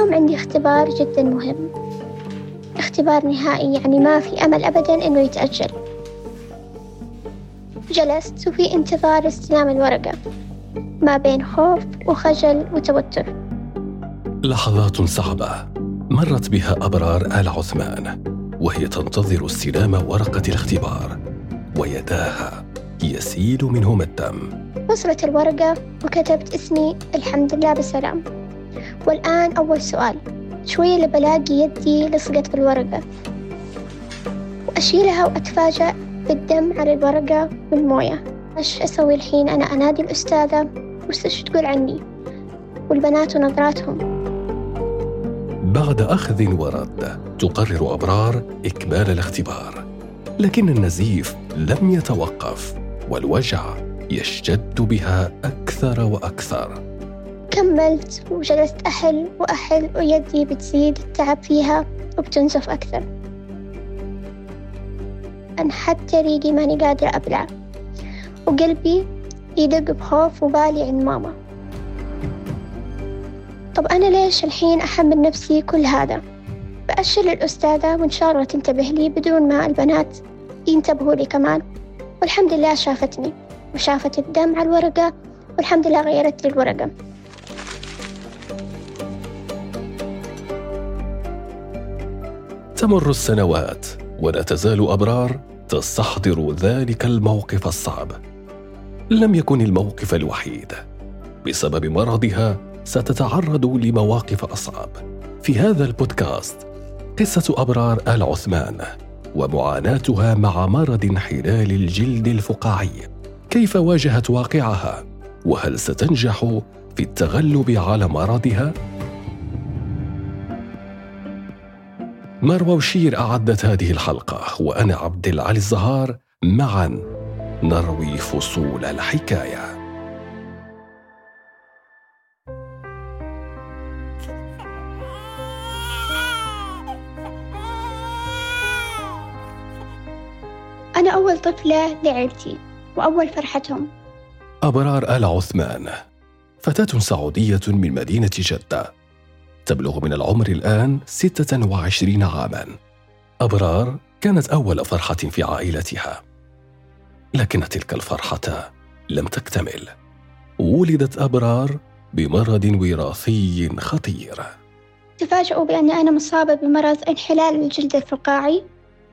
اليوم عندي اختبار جدا مهم. اختبار نهائي يعني ما في أمل أبدا إنه يتأجل. جلست وفي انتظار استلام الورقة ما بين خوف وخجل وتوتر. لحظات صعبة مرت بها أبرار آل عثمان وهي تنتظر استلام ورقة الاختبار ويداها يسيل منهما الدم وصلت الورقة وكتبت اسمي الحمد لله بسلام. والآن أول سؤال. شوية لبلاقي يدي لصقت بالورقة. وأشيلها وأتفاجأ بالدم على الورقة والموية. إيش أسوي الحين؟ أنا أنادي الأستاذة. وش تقول عني؟ والبنات ونظراتهم. بعد أخذ ورد تقرر أبرار إكمال الاختبار. لكن النزيف لم يتوقف والوجع يشتد بها أكثر وأكثر. كملت وجلست أحل وأحل ويدي بتزيد التعب فيها وبتنزف أكثر. أنحت ريقي ماني قادرة أبلع. وقلبي يدق بخوف وبالي عند ماما. طب أنا ليش الحين أحمل نفسي كل هذا؟ بأشر للأستاذة وإن شاء الله تنتبه لي بدون ما البنات ينتبهوا لي كمان. والحمد لله شافتني. وشافت الدم على الورقة والحمد لله غيرت لي الورقة. تمر السنوات ولا تزال أبرار تستحضر ذلك الموقف الصعب. لم يكن الموقف الوحيد. بسبب مرضها ستتعرض لمواقف أصعب. في هذا البودكاست قصة أبرار آل عثمان ومعاناتها مع مرض انحلال الجلد الفقاعي. كيف واجهت واقعها؟ وهل ستنجح في التغلب على مرضها؟ مروى وشير أعدت هذه الحلقة وأنا عبد العلي الزهار معا. نروي فصول الحكاية. أنا أول طفلة لعيلتي وأول فرحتهم. أبرار آل عثمان. فتاة سعودية من مدينة جدة. تبلغ من العمر الآن 26 عاماً. أبرار كانت أول فرحة في عائلتها. لكن تلك الفرحة لم تكتمل. ولدت أبرار بمرض وراثي خطير. تفاجؤوا بأني أنا مصابة بمرض انحلال الجلد الفقاعي.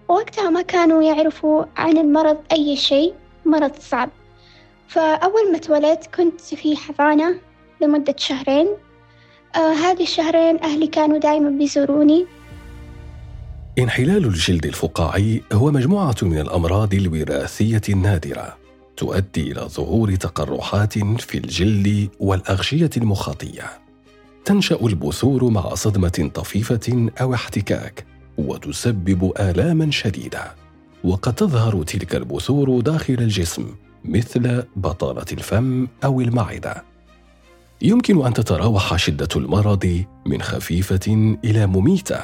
وقتها ما كانوا يعرفوا عن المرض أي شيء مرض صعب. فأول ما اتولدت كنت في حضانة لمدة شهرين. آه هذه الشهرين أهلي كانوا دائما بيزوروني. انحلال الجلد الفقاعي هو مجموعة من الأمراض الوراثية النادرة تؤدي إلى ظهور تقرحات في الجلد والأغشية المخاطية. تنشأ البثور مع صدمة طفيفة أو احتكاك وتسبب آلاما شديدة. وقد تظهر تلك البثور داخل الجسم مثل بطالة الفم أو المعدة. يمكن أن تتراوح شدة المرض من خفيفة إلى مميتة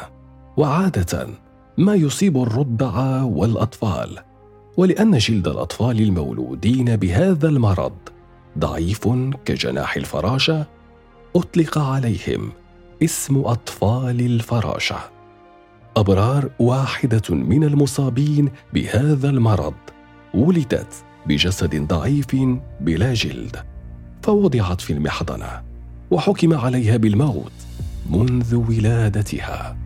وعادة ما يصيب الرضع والأطفال ولأن جلد الأطفال المولودين بهذا المرض ضعيف كجناح الفراشه أطلق عليهم اسم أطفال الفراشه أبرار واحدة من المصابين بهذا المرض ولدت بجسد ضعيف بلا جلد. فوضعت في المحضنة وحكم عليها بالموت منذ ولادتها.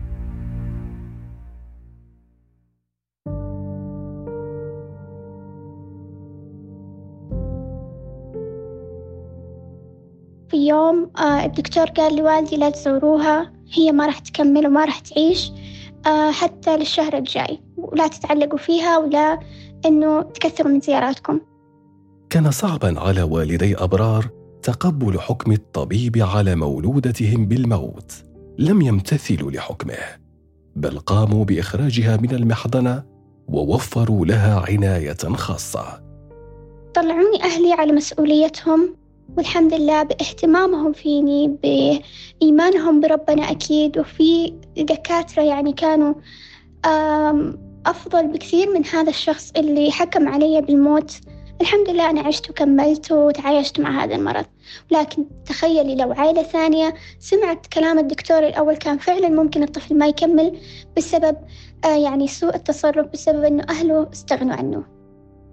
في يوم آه، الدكتور قال لوالدي لا تزوروها هي ما راح تكمل وما راح تعيش آه، حتى للشهر الجاي ولا تتعلقوا فيها ولا إنه تكثروا من زياراتكم. كان صعبا على والدي أبرار تقبل حكم الطبيب على مولودتهم بالموت. لم يمتثلوا لحكمه بل قاموا بإخراجها من المحضنة ووفروا لها عناية خاصة. طلعوني أهلي على مسؤوليتهم والحمد لله باهتمامهم فيني بإيمانهم بربنا أكيد وفي دكاترة يعني كانوا أفضل بكثير من هذا الشخص اللي حكم علي بالموت. الحمد لله أنا عشت وكملت وتعايشت مع هذا المرض. لكن تخيلي لو عائلة ثانية سمعت كلام الدكتور الأول كان فعلا ممكن الطفل ما يكمل بسبب آه يعني سوء التصرف بسبب أنه أهله استغنوا عنه.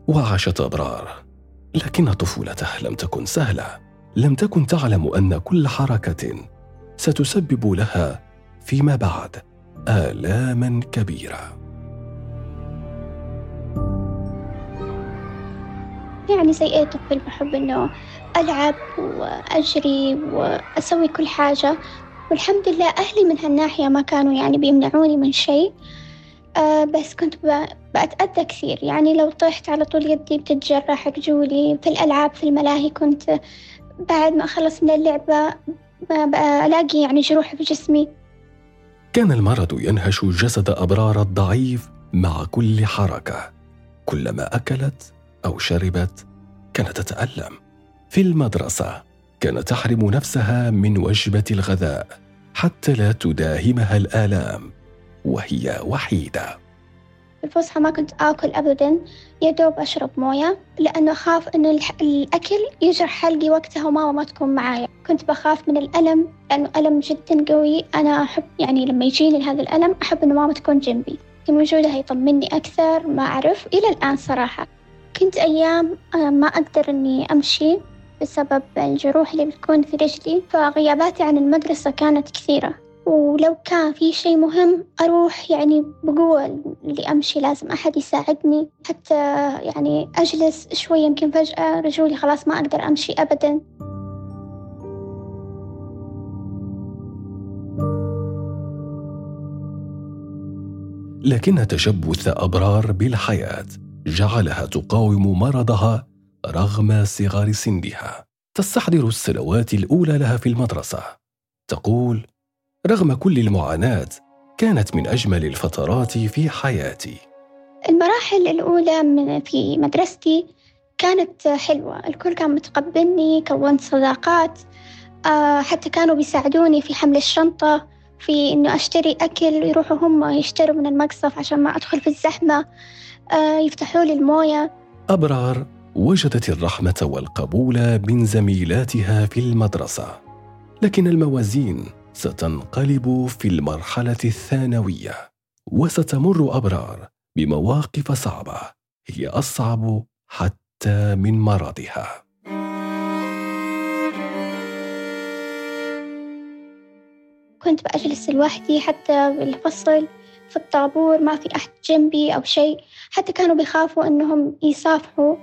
وعاشت أبرار. لكن طفولتها لم تكن سهلة. لم تكن تعلم أن كل حركة ستسبب لها فيما بعد آلاما كبيرة. يعني زي أي طفل بحب إنه ألعب وأجري وأسوي كل حاجة. والحمد لله أهلي من هالناحية ما كانوا يعني بيمنعوني من شيء. آه بس كنت بأتأذى كثير. يعني لو طحت على طول يدي بتتجرح رجولي. في الألعاب في الملاهي كنت بعد ما أخلص من اللعبة ألاقي يعني جروح في جسمي. كان المرض ينهش جسد أبرار الضعيف مع كل حركة. كلما أكلت أو شربت كانت تتألم. في المدرسة كانت تحرم نفسها من وجبة الغذاء حتى لا تداهمها الآلام وهي وحيدة. الفسحة ما كنت آكل أبدا يا دوب أشرب موية لأنه أخاف إنه الأكل يجرح حلقي وقتها وماما ما تكون معايا. كنت بخاف من الألم لأنه ألم جدا قوي. أنا أحب يعني لما يجيني هذا الألم أحب إنه ماما تكون جنبي. يمكن وجودها يطمني أكثر ما أعرف إلى الآن صراحة. كنت أيام آه، ما أقدر إني أمشي بسبب الجروح اللي بتكون في رجلي فغياباتي عن المدرسة كانت كثيرة. ولو كان في شيء مهم أروح يعني بقوة اللي أمشي لازم أحد يساعدني. حتى يعني أجلس شوي يمكن فجأة رجولي خلاص ما أقدر أمشي أبدا. لكن تشبث أبرار بالحياة. جعلها تقاوم مرضها رغم صغر سنها. تستحضر السنوات الأولى لها في المدرسة. تقول رغم كل المعاناة كانت من أجمل الفترات في حياتي. المراحل الأولى من في مدرستي كانت حلوة. الكل كان متقبلني كونت صداقات آه، حتى كانوا بيساعدوني في حمل الشنطة في إنه أشتري أكل يروحوا هم يشتروا من المقصف عشان ما أدخل في الزحمة. آه، يفتحوا لي الموية. أبرار وجدت الرحمة والقبول من زميلاتها في المدرسة لكن الموازين ستنقلب في المرحلة الثانوية وستمر أبرار بمواقف صعبة هي أصعب حتى من مرضها. كنت بأجلس لوحدي حتى بالفصل في الطابور ما في أحد جنبي أو شيء. حتى كانوا بيخافوا إنهم يصافحوا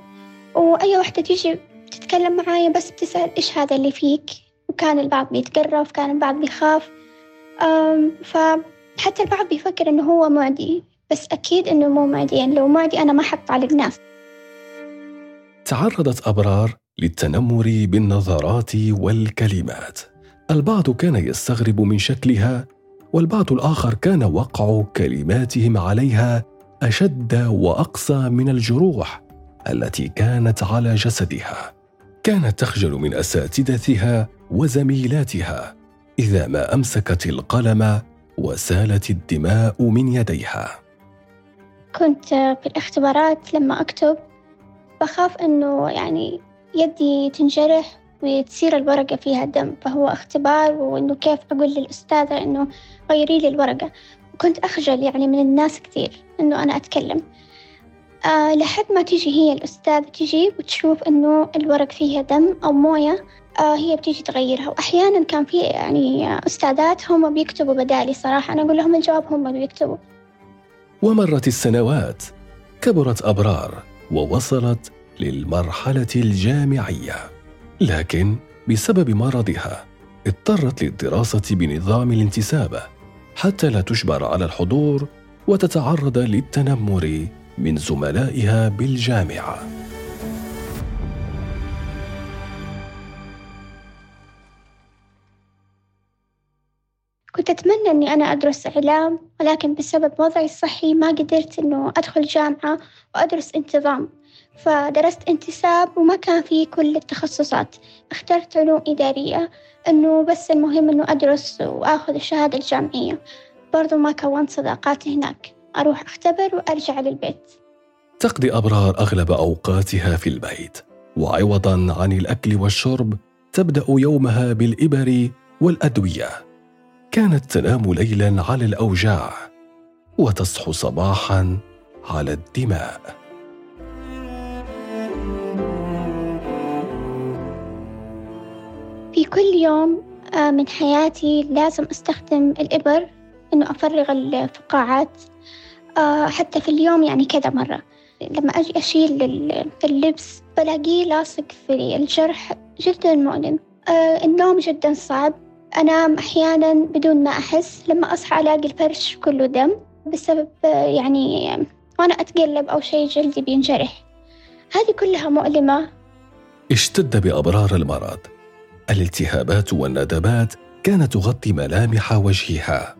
وأي وحدة تيجي تتكلم معايا بس بتسأل إيش هذا اللي فيك؟ وكان البعض بيتقرف كان البعض بيخاف. فحتى البعض بيفكر إنه هو معدي. بس أكيد إنه مو معدي. يعني لو معدي أنا ما حط على الناس تعرضت أبرار للتنمر بالنظرات والكلمات. البعض كان يستغرب من شكلها والبعض الآخر كان وقع كلماتهم عليها أشد واقسى من الجروح التي كانت على جسدها. كانت تخجل من أساتذتها وزميلاتها إذا ما أمسكت القلم وسالت الدماء من يديها. كنت في الاختبارات لما أكتب بخاف إنه يعني يدي تنجرح وتصير الورقة فيها دم فهو اختبار وإنه كيف أقول للأستاذة إنه غيري لي الورقة. كنت أخجل يعني من الناس كثير إنه أنا أتكلم. أه لحد ما تيجي هي الأستاذة تيجي وتشوف إنه الورق فيها دم أو موية أه هي بتيجي تغيرها. وأحيانا كان في يعني أستاذات هم بيكتبوا بدالي صراحة. أنا أقول لهم الجواب هم بيكتبوا. ومرت السنوات كبرت أبرار ووصلت للمرحلة الجامعية. لكن بسبب مرضها اضطرت للدراسة بنظام الانتساب حتى لا تجبر على الحضور وتتعرض للتنمر من زملائها بالجامعة. كنت أتمنى أني أنا أدرس إعلام ولكن بسبب وضعي الصحي ما قدرت أنه أدخل جامعة وأدرس انتظام. فدرست انتساب وما كان في كل التخصصات. اخترت علوم إدارية إنه بس المهم إنه أدرس وآخذ الشهادة الجامعية. برضو ما كونت صداقات هناك. أروح أختبر وأرجع للبيت. تقضي أبرار أغلب أوقاتها في البيت. وعوضا عن الأكل والشرب تبدأ يومها بالإبر والأدوية. كانت تنام ليلا على الأوجاع. وتصحو صباحا على الدماء. كل يوم آه، من حياتي لازم أستخدم الإبر إنه أفرغ الفقاعات آه، حتى في اليوم يعني كذا مرة. لما أجي أشيل اللبس بلاقيه لاصق في الجرح جدا مؤلم آه، النوم جدا صعب. أنام أحيانا بدون ما أحس. لما أصحى ألاقي الفرش كله دم بسبب يعني وأنا أتقلب أو شيء جلدي بينجرح. هذه كلها مؤلمة. اشتد بأبرار المرض. الالتهابات والندبات كانت تغطي ملامح وجهها.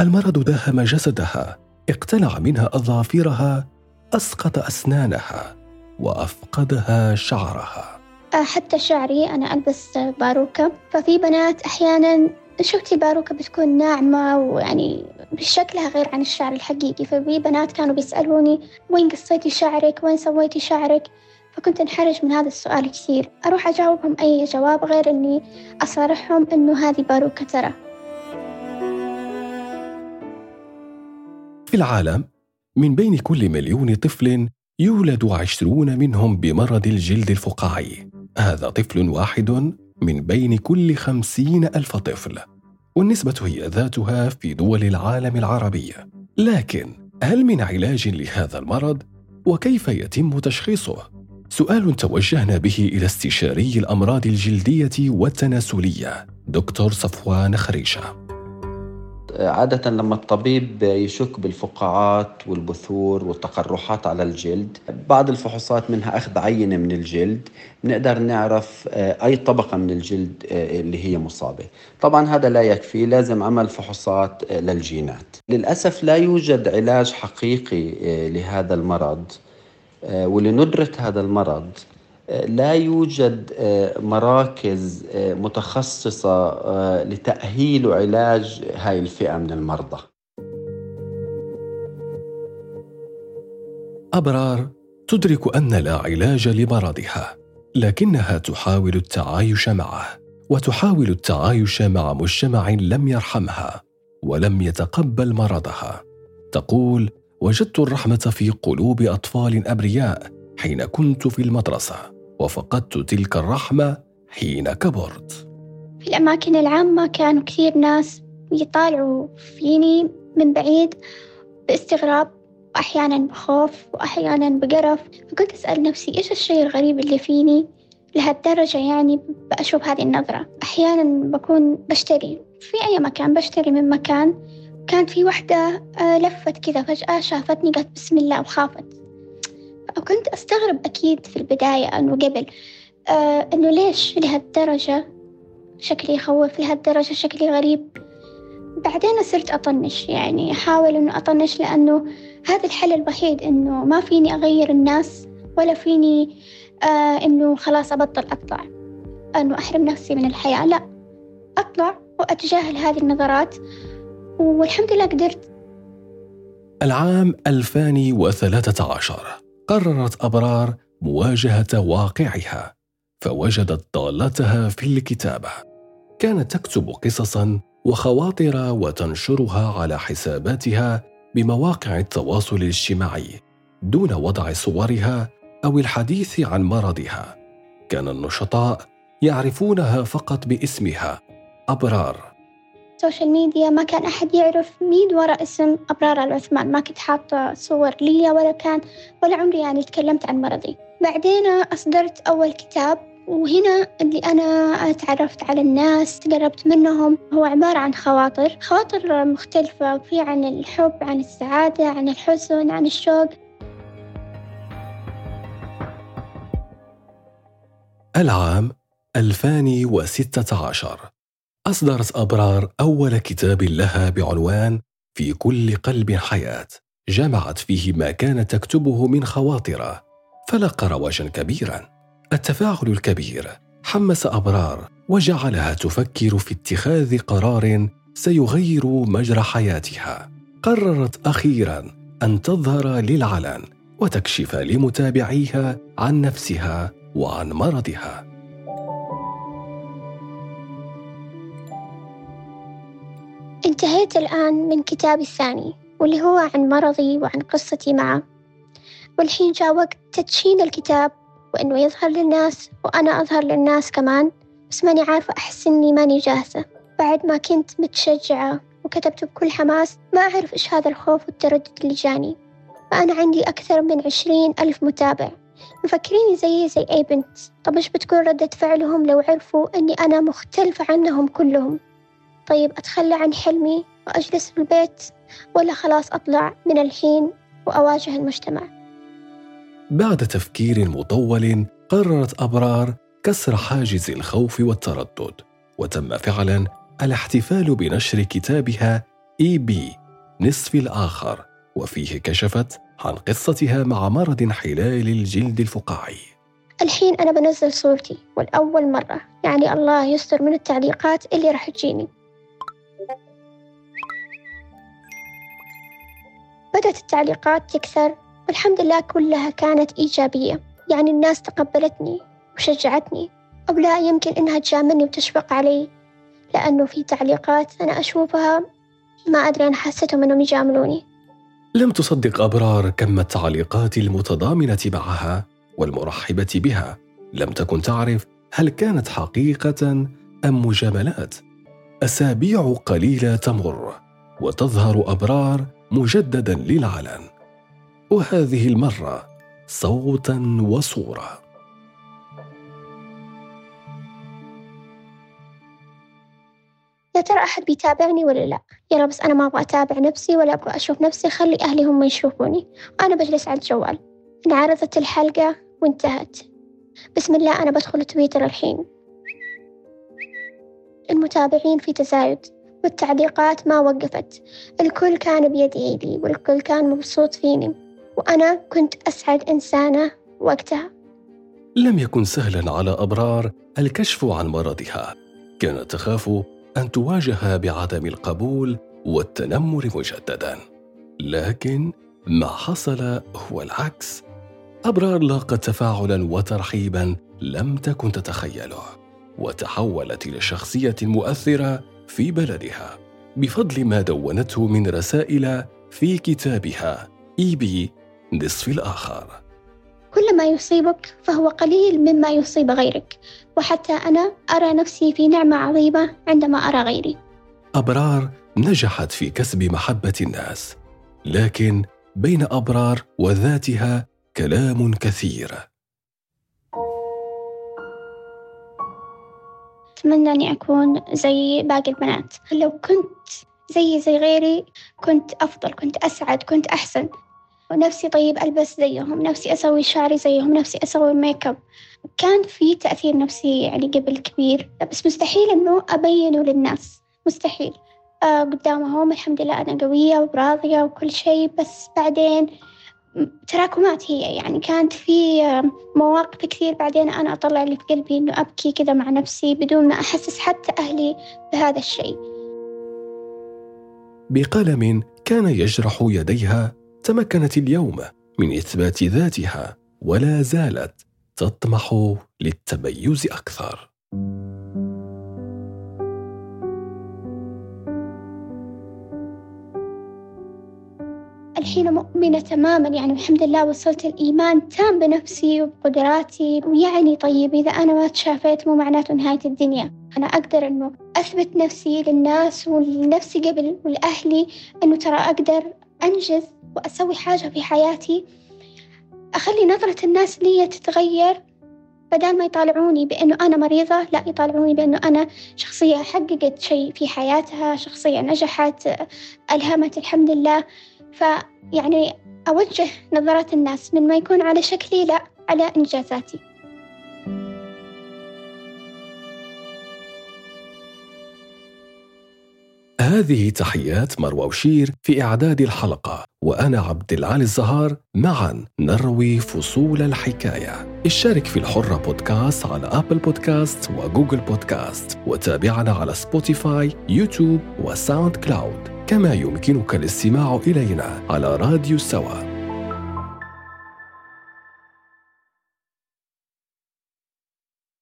المرض داهم جسدها اقتلع منها أظافرها أسقط أسنانها وأفقدها شعرها. حتى شعري أنا ألبس باروكة. ففي بنات أحيانا شفت الباروكه بتكون ناعمة ويعني بشكلها غير عن الشعر الحقيقي. ففي بنات كانوا بيسألوني وين قصيتي شعرك؟ وين سويتي شعرك؟ فكنت انحرج من هذا السؤال كثير. أروح أجاوبهم أي جواب غير أني أصارحهم أنه هذه باروكة ترى. في العالم من بين كل مليون طفل يولد عشرون منهم بمرض الجلد الفقاعي. هذا طفل واحد من بين كل خمسين ألف طفل. والنسبة هي ذاتها في دول العالم العربي. لكن هل من علاج لهذا المرض؟ وكيف يتم تشخيصه؟ سؤال توجهنا به إلى استشاري الأمراض الجلدية والتناسلية دكتور صفوان خريشة. عادة لما الطبيب يشك بالفقاعات والبثور والتقرحات على الجلد بعض الفحوصات منها أخذ عينة من الجلد نقدر نعرف آه، أي طبقة من الجلد آه، اللي هي مصابة. طبعا هذا لا يكفي لازم عمل فحوصات آه، للجينات. للأسف لا يوجد علاج حقيقي لهذا المرض. ولندرة هذا المرض آه، لا يوجد آه، مراكز متخصصة لتأهيل وعلاج هاي الفئة من المرضى. أبرار تدرك أن لا علاج لمرضها لكنها تحاول التعايش معه وتحاول التعايش مع مجتمع لم يرحمها ولم يتقبل مرضها. تقول وجدت الرحمة في قلوب أطفال أبرياء حين كنت في المدرسة وفقدت تلك الرحمة حين كبرت. في الأماكن العامة كانوا كثير ناس يطالعوا فيني من بعيد باستغراب وأحيانا بخوف وأحيانا بقرف. فكنت أسأل نفسي إيش الشيء الغريب اللي فيني؟ لهالدرجة يعني بأشوف هذه النظرة. أحيانا بكون بشتري في أي مكان بشتري من مكان كانت في وحدة آه، لفت كذا فجأة شافتني قالت بسم الله وخافت. وكنت أستغرب أكيد في البداية أنه قبل آه أنه ليش لهالدرجة؟ شكلي يخوف لهالدرجة شكلي غريب. بعدين صرت أطنش يعني أحاول أنه أطنش لأنه هذا الحل الوحيد أنه ما فيني أغير الناس ولا فيني آه أنه خلاص أبطل أطلع. أنه أحرم نفسي من الحياة لا. أطلع وأتجاهل هذه النظرات. والحمد لله قدرت. العام 2013 قررت أبرار مواجهة واقعها فوجدت ضالتها في الكتابة. كانت تكتب قصصا وخواطر وتنشرها على حساباتها بمواقع التواصل الاجتماعي دون وضع صورها أو الحديث عن مرضها. كان النشطاء يعرفونها فقط باسمها أبرار. ال social media ما كان أحد يعرف مين وراء اسم أبرار العثمان. ما كنت حاطة صور لي ولا كان ولا عمري يعني تكلمت عن مرضي. بعدين أصدرت أول كتاب وهنا اللي أنا تعرفت على الناس تقربت منهم. هو عبارة عن خواطر. خواطر مختلفة في عن الحب عن السعادة عن الحزن عن الشوق. العام 2016 أصدرت أبرار أول كتاب لها بعنوان في كل قلب حياة جمعت فيه ما كانت تكتبه من خواطر فلقى رواجا كبيرا. التفاعل الكبير حمس أبرار وجعلها تفكر في اتخاذ قرار سيغير مجرى حياتها. قررت أخيرا أن تظهر للعلن وتكشف لمتابعيها عن نفسها وعن مرضها. انتهيت الآن من كتابي الثاني واللي هو عن مرضي وعن قصتي معه. والحين جاء وقت تدشين الكتاب وإنه يظهر للناس وأنا أظهر للناس كمان بس ماني عارفة أحس إني ماني جاهزة. بعد ما كنت متشجعة وكتبت بكل حماس ما أعرف إيش هذا الخوف والتردد اللي جاني. فأنا عندي أكثر من عشرين ألف متابع. مفكريني زيي زي أي بنت. طب إيش بتكون ردة فعلهم لو عرفوا إني أنا مختلفة عنهم كلهم؟ طيب أتخلى عن حلمي وأجلس في البيت ولا خلاص أطلع من الحين وأواجه المجتمع؟ بعد تفكير مطول قررت أبرار كسر حاجز الخوف والتردد وتم فعلا الاحتفال بنشر كتابها إي بي نصف الآخر وفيه كشفت عن قصتها مع مرض انحلال الجلد الفقاعي. الحين أنا بنزل صورتي والأول مرة يعني الله يستر من التعليقات اللي راح تجيني. بدأت التعليقات تكثر والحمد لله كلها كانت إيجابية. يعني الناس تقبلتني وشجعتني. أو لا يمكن إنها تجاملني وتشفق علي. لأنه في تعليقات أنا أشوفها ما أدري أنا حسيتهم إنهم يجاملوني. لم تصدق أبرار كم التعليقات المتضامنة معها والمرحبة بها. لم تكن تعرف هل كانت حقيقة أم مجاملات. أسابيع قليلة تمر وتظهر أبرار مجددا للعلن وهذه المرة صوتا وصورة. يا ترى أحد بيتابعني ولا لا؟ يلا بس أنا ما أبغى أتابع نفسي ولا أبغى أشوف نفسي. خلي أهلي هم يشوفوني. أنا بجلس على الجوال انعرضت الحلقة وانتهت. بسم الله أنا بدخل تويتر الحين. المتابعين في تزايد. والتعليقات ما وقفت. الكل كان بيدعي لي والكل كان مبسوط فيني. وأنا كنت أسعد إنسانة وقتها. لم يكن سهلا على أبرار الكشف عن مرضها. كانت تخاف أن تواجه بعدم القبول والتنمر مجددا. لكن ما حصل هو العكس. أبرار لاقت تفاعلا وترحيبا لم تكن تتخيله وتحولت إلى شخصية مؤثرة في بلدها. بفضل ما دونته من رسائل في كتابها ايبي نصف الآخر. كل ما يصيبك فهو قليل مما يصيب غيرك وحتى أنا أرى نفسي في نعمة عظيمة عندما أرى غيري. أبرار نجحت في كسب محبة الناس لكن بين أبرار وذاتها كلام كثير. أتمنى أني أكون زي باقي البنات. لو كنت زي زي غيري كنت أفضل كنت أسعد كنت أحسن. ونفسي طيب ألبس زيهم نفسي أسوي شعري زيهم نفسي أسوي ميك اب كان في تأثير نفسي يعني قبل كبير بس مستحيل إنه أبينه للناس. مستحيل. آه قدامهم الحمد لله أنا قوية وراضية وكل شيء بس بعدين تراكمات هي يعني كانت في مواقف كثير بعدين أنا أطلع اللي في قلبي إنه أبكي كذا مع نفسي بدون ما أحسس حتى أهلي بهذا الشيء. بقلم كان يجرح يديها تمكنت اليوم من إثبات ذاتها ولا زالت تطمح للتميز أكثر. الحين مؤمنة تماما. يعني الحمد لله وصلت الإيمان تام بنفسي وبقدراتي. ويعني طيب إذا أنا ما تشافيت مو معناته نهاية الدنيا. أنا أقدر إنه أثبت نفسي للناس ولنفسي قبل ولأهلي إنه ترى أقدر أنجز وأسوي حاجة في حياتي. أخلي نظرة الناس لي تتغير. بدل ما يطالعوني بأنه أنا مريضة لا يطالعوني بأنه أنا شخصية حققت شيء في حياتها شخصية نجحت ألهمت الحمد لله. فيعني أوجه نظرات الناس من ما يكون على شكلي لا على إنجازاتي. هذه تحيات مروى وشير في إعداد الحلقة وأنا عبد العالي الزهار معا نروي فصول الحكاية. اشترك في الحرة بودكاست على Apple Podcasts و Google Podcasts وتابعنا على Spotify YouTube و SoundCloud. كما يمكنك الاستماع إلينا على راديو سوا.